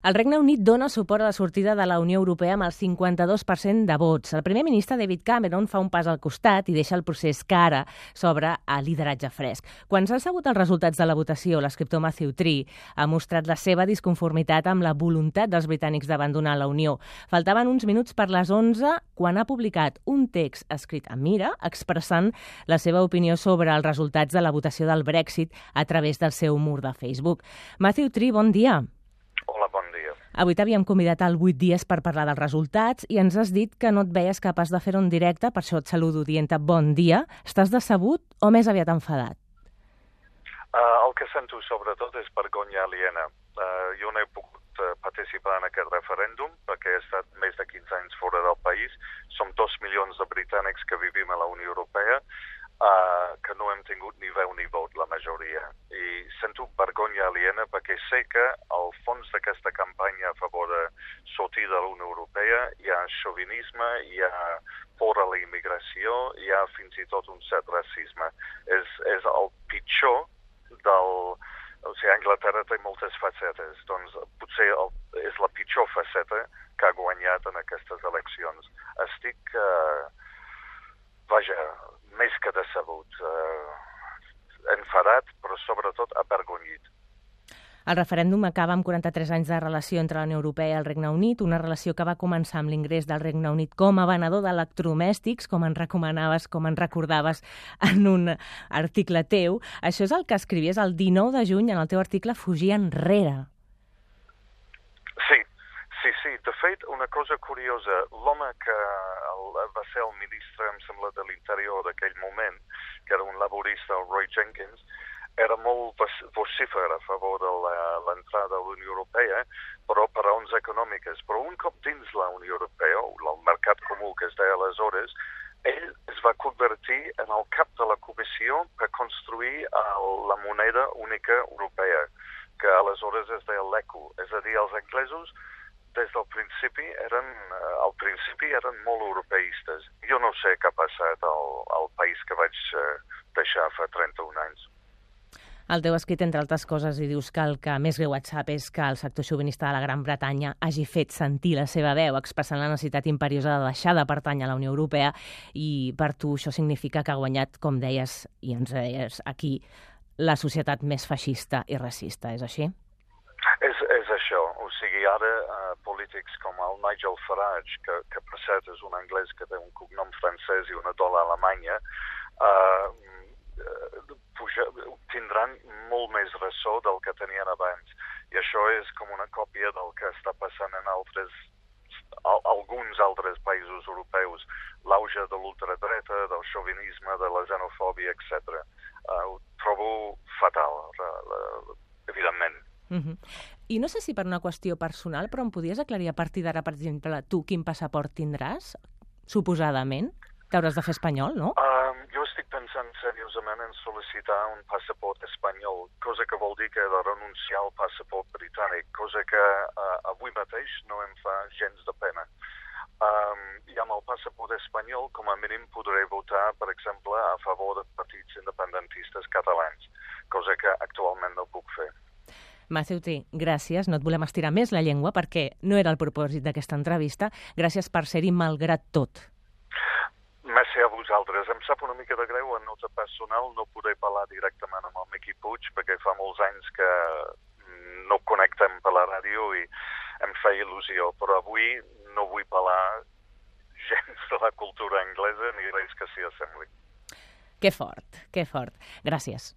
El Regne Unit dona suport a la sortida de la Unió Europea amb el 52% de vots. El primer ministre David Cameron fa un pas al costat i deixa el procés que ara s'obre a lideratge fresc. Quan s'han sabut els resultats de la votació, l'escriptor Matthew Tree ha mostrat la seva disconformitat amb la voluntat dels britànics d'abandonar la Unió. Faltaven uns minuts per les 11 quan ha publicat un text escrit a mira expressant la seva opinió sobre els resultats de la votació del Brexit a través del seu mur de Facebook. Matthew Tree, bon dia. Avui t'havíem convidat al 8 dies per parlar dels resultats i ens has dit que no et veies capaç de fer-ho en directe, per això et saludo dient-te bon dia. Estàs decebut o més aviat enfadat? Uh, el que sento sobretot és vergonya aliena. Uh, jo no he pogut uh, participar en aquest referèndum perquè he estat més de 15 anys fora del país. Som dos milions de britànics que vivim a la Unió Europea uh, que no hem tingut ni veu ni vot, la majoria. I sento vergonya aliena perquè sé que al fons d'aquesta campanya a favor de sortir de la Unió Europea hi ha xovinisme, hi ha por a la immigració, hi ha fins i tot un cert racisme. És, és el pitjor del... O sigui, Anglaterra té moltes facetes, doncs potser el, és la pitjor faceta que ha guanyat en aquestes eleccions. Estic... Uh, vaja, més que decebut, eh, enfadat, però sobretot avergonyit. El referèndum acaba amb 43 anys de relació entre la Unió Europea i el Regne Unit, una relació que va començar amb l'ingrés del Regne Unit com a venedor d'electrodomèstics, com en recomanaves, com en recordaves en un article teu. Això és el que escrivies el 19 de juny en el teu article Fugir enrere. Sí, sí, sí. De fet, una cosa curiosa, l'home que va ser el ministre, em sembla, de l'interior d'aquell moment, que era un laborista, el Roy Jenkins, era molt vocífer a favor de l'entrada a la Unió Europea, però per raons econòmiques. Però un cop dins la Unió Europea, o el mercat comú que es deia aleshores, ell es va convertir en el cap de la comissió per construir el, la moneda única europea, que aleshores es deia l'ECO. És a dir, els anglesos des del principi eren, eh, al principi eren molt europeistes. Jo no sé què ha passat al, al país que vaig eh, deixar fa 31 anys. El teu escrit, entre altres coses, i dius que el que més greu et sap és que el sector xovinista de la Gran Bretanya hagi fet sentir la seva veu, expressant la necessitat imperiosa de deixar de pertany a la Unió Europea, i per tu això significa que ha guanyat, com deies, i ens deies aquí, la societat més feixista i racista, és així? És, és això, o sigui, ara uh, polítics com el Nigel Farage, que, que per cert és un anglès que té un cognom francès i una dola alemanya, tindran molt més ressò del que tenien abans. I això és com una còpia del que està passant en altres al, alguns altres països europeus, l'auge de l'ultradreta, del xovinisme, de la xenofòbia, etc. Uh, ho trobo fatal, evidentment. Uh -huh. I no sé si per una qüestió personal, però em podies aclarir a partir d'ara, per exemple, tu quin passaport tindràs, suposadament? T'hauràs de fer espanyol, no? Pensant seriosament en sol·licitar un passaport espanyol, cosa que vol dir que he de renunciar al passaport britànic, cosa que uh, avui mateix no em fa gens de pena. Um, I amb el passaport espanyol, com a mínim, podré votar, per exemple, a favor de partits independentistes catalans, cosa que actualment no puc fer. T., gràcies. No et volem estirar més la llengua perquè no era el propòsit d'aquesta entrevista. Gràcies per ser-hi malgrat tot. Vosaltres. Em sap una mica de greu en nota personal no poder parlar directament amb el Miqui Puig perquè fa molts anys que no connectem per la ràdio i em fa il·lusió, però avui no vull parlar gens de la cultura anglesa ni res que s'hi assembli. Que fort, que fort. Gràcies.